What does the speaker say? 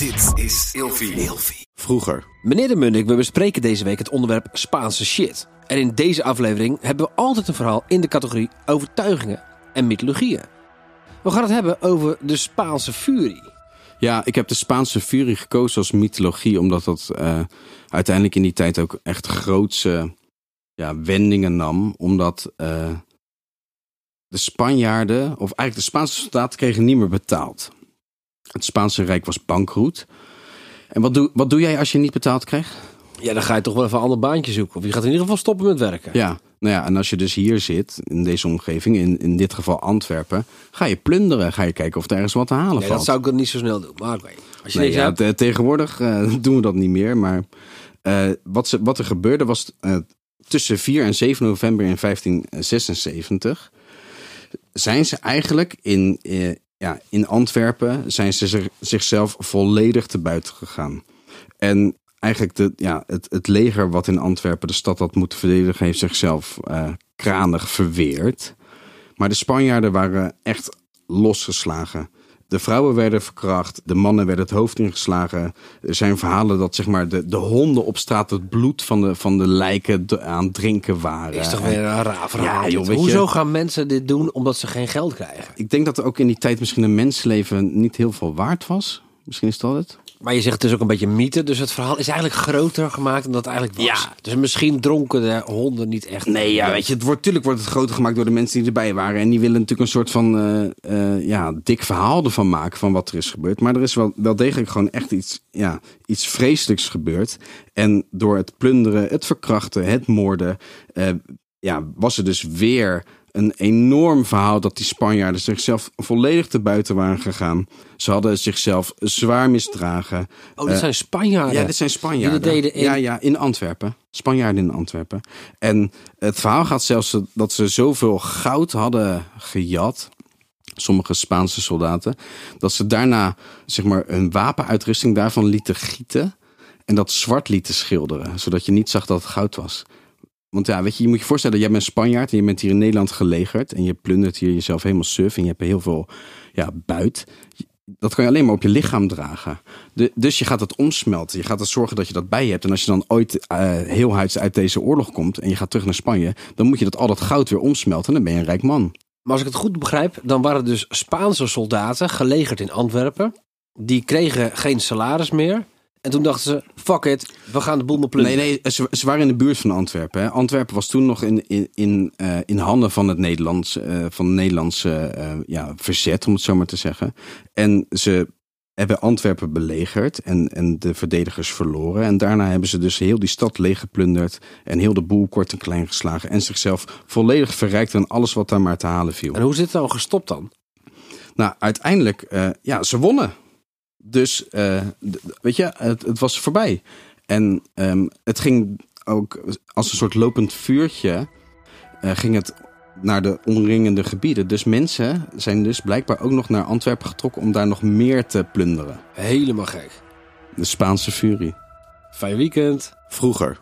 Dit is Ilfie. Vroeger. Meneer de Munnik, we bespreken deze week het onderwerp Spaanse shit. En in deze aflevering hebben we altijd een verhaal in de categorie overtuigingen en mythologieën. We gaan het hebben over de Spaanse furie. Ja, ik heb de Spaanse furie gekozen als mythologie, omdat dat eh, uiteindelijk in die tijd ook echt grootse ja, wendingen nam. Omdat eh, de Spanjaarden, of eigenlijk de Spaanse soldaten, kregen niet meer betaald. Het Spaanse Rijk was bankroet. En wat doe, wat doe jij als je niet betaald krijgt? Ja, dan ga je toch wel even een ander baantje zoeken. Of je gaat in ieder geval stoppen met werken. Ja, nou ja, en als je dus hier zit, in deze omgeving, in, in dit geval Antwerpen, ga je plunderen. Ga je kijken of er ergens wat te halen Nee, valt. dat zou ik dan niet zo snel doen. Maar. Als je Nee, ja, hebt, tegenwoordig eh, doen we dat niet meer. Maar eh, wat, ze, wat er gebeurde was eh, tussen 4 en 7 november in 1576 zijn ze eigenlijk in, ja, in Antwerpen zijn ze zich- zichzelf volledig te buiten gegaan. En eigenlijk de, ja, het, het leger wat in Antwerpen de stad had moeten verdedigen, heeft zichzelf eh, kranig verweerd. Maar de Spanjaarden waren echt losgeslagen. De vrouwen werden verkracht, de mannen werden het hoofd ingeslagen. Er zijn verhalen dat zeg maar, de, de honden op straat het bloed van de, van de lijken aan het drinken waren. is toch weer een raar verhaal. Ja, joh, je- Hoezo gaan mensen dit doen omdat ze geen geld krijgen? Ik denk dat er ook in die tijd misschien een mensenleven niet heel veel waard was. Misschien is dat het. Maar je zegt het is ook een beetje mythe. Dus het verhaal is eigenlijk groter gemaakt dan dat het eigenlijk was. Ja. Dus misschien dronken de honden niet echt. Nee, ja, weet je, het wordt, natuurlijk wordt het groter gemaakt door de mensen die erbij waren. En die willen natuurlijk een soort van eh, eh, ja, dik verhaal ervan maken van wat er is gebeurd. Maar er is wel, wel degelijk gewoon echt iets, ja, iets vreselijks gebeurd. En door het plunderen, het verkrachten, het moorden, eh, ja, was er dus weer een enorm verhaal dat die Spanjaarden zichzelf volledig te buiten waren gegaan. Ze hadden zichzelf zwaar misdragen. Oh, dit Eh, zijn Spanjaarden. ja, dit zijn Spanjaarden. Die dat deden in- Ja, ja, in Antwerpen. Spanjaarden in Antwerpen. En het verhaal gaat zelfs dat ze zoveel goud hadden gejat. Sommige Spaanse soldaten. Dat ze daarna zeg maar, een wapenuitrusting daarvan lieten gieten. En dat zwart lieten schilderen. Zodat je niet zag dat het goud was. Want ja, weet je, je moet je voorstellen, jij bent Spanjaard en je bent hier in Nederland gelegerd. En je plundert hier jezelf helemaal suf en je hebt heel veel ja, buit. Dat kan je alleen maar op je lichaam dragen. Dus je gaat het omsmelten. Je gaat er zorgen dat je dat bij je hebt. En als je dan ooit eh heel huids uit deze oorlog komt en je gaat terug naar Spanje, dan moet je dat al dat goud weer omsmelten. En dan ben je een rijk man. Maar als ik het goed begrijp, dan waren dus Spaanse soldaten gelegerd in Antwerpen. Die kregen geen salaris meer. En toen dachten ze, fuck it, we gaan de boel maar plunderen. Nee, nee, ze, ze waren in de buurt van Antwerpen. Hè. Antwerpen was toen nog in, in, in, eh, in handen van het Nederlands, eh, van het Nederlandse eh, ja, verzet, om het zo maar te zeggen. En ze hebben Antwerpen belegerd en, en de verdedigers verloren. En daarna hebben ze dus heel die stad leeggeplunderd en heel de boel kort en klein geslagen. En zichzelf volledig verrijkt aan alles wat daar maar te halen viel. En hoe is dit nou gestopt dan? Nou, uiteindelijk, ja, ze wonnen. Dus, eh, d- weet je, het, het was voorbij. En ehm, het ging ook als een soort lopend vuurtje, eh, ging het naar de omringende gebieden. Dus mensen zijn dus blijkbaar ook nog naar Antwerpen getrokken om daar nog meer te plunderen. Helemaal gek. De Spaanse furie. Fijn weekend. Vroeger.